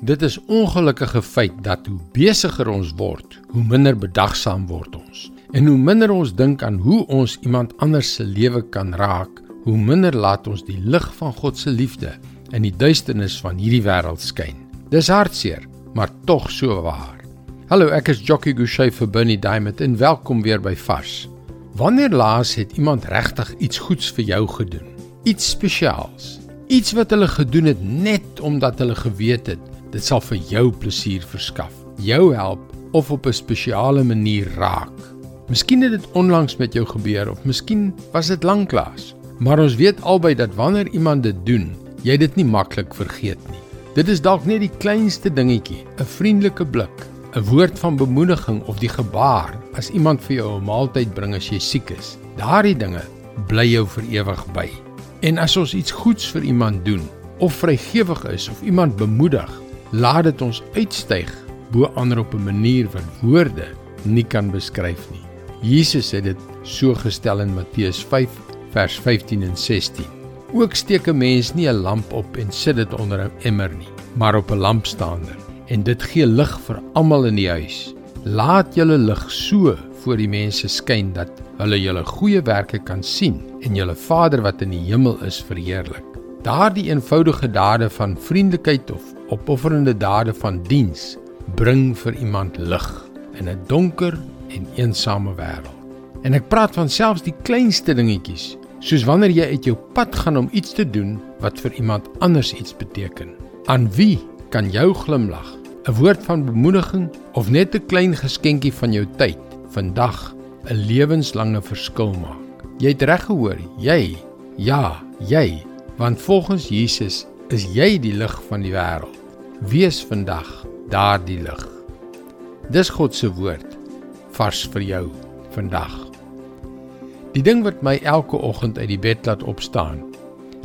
Dit is ongelukkige feit dat hoe besigger ons word, hoe minder bedagsaam word ons. En hoe minder ons dink aan hoe ons iemand anders se lewe kan raak, hoe minder laat ons die lig van God se liefde in die duisternis van hierdie wêreld skyn. Dis hartseer, maar tog so waar. Hallo, ek is Jockey Gouchee vir Bernie Diamond en welkom weer by Vars. Wanneer laas het iemand regtig iets goeds vir jou gedoen? Iets spesiaals? Iets wat hulle gedoen het net omdat hulle geweet het Dit sal vir jou plesier verskaf, jou help of op 'n spesiale manier raak. Miskien het dit onlangs met jou gebeur of miskien was dit lanklaas. Maar ons weet albei dat wanneer iemand dit doen, jy dit nie maklik vergeet nie. Dit is dalk net die kleinste dingetjie, 'n vriendelike blik, 'n woord van bemoediging of die gebaar as iemand vir jou 'n maaltyd bring as jy siek is. Daardie dinge bly jou vir ewig by. En as ons iets goeds vir iemand doen of vrygewig is of iemand bemoedig, laat dit ons uitstyg bo ander op 'n manier wat woorde nie kan beskryf nie. Jesus het dit so gestel in Matteus 5 vers 15 en 16. Ook steek 'n mens nie 'n lamp op en sit dit onder 'n emmer nie, maar op 'n lampstander en dit gee lig vir almal in die huis. Laat julle lig so voor die mense skyn dat hulle julle goeie werke kan sien en julle Vader wat in die hemel is verheerlik. Daardie eenvoudige dade van vriendelikheid of opofferende dade van diens bring vir iemand lig in 'n donker en eensame wêreld. En ek praat van selfs die kleinste dingetjies, soos wanneer jy uit jou pad gaan om iets te doen wat vir iemand anders iets beteken. Aan wie kan jou glimlag, 'n woord van bemoediging of net 'n klein geskenkie van jou tyd vandag 'n lewenslange verskil maak? Jy het reg gehoor, jy. Ja, jy, want volgens Jesus is jy die lig van die wêreld. Wees vandag daardie lig. Dis God se woord vars vir jou vandag. Die ding wat my elke oggend uit die bed laat opstaan,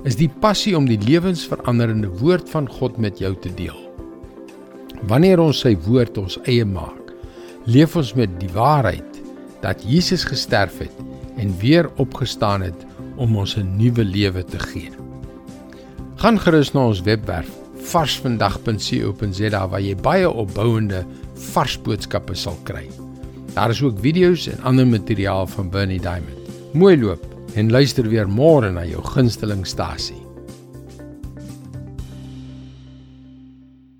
is die passie om die lewensveranderende woord van God met jou te deel. Wanneer ons sy woord ons eie maak, leef ons met die waarheid dat Jesus gesterf het en weer opgestaan het om ons 'n nuwe lewe te gee. Gaan gerus na ons webwerf varsvandag.co.za waar jy baie opbouende vars boodskappe sal kry. Daar is ook video's en ander materiaal van Bernie Diamond. Mooi loop en luister weer môre na jou gunsteling stasie.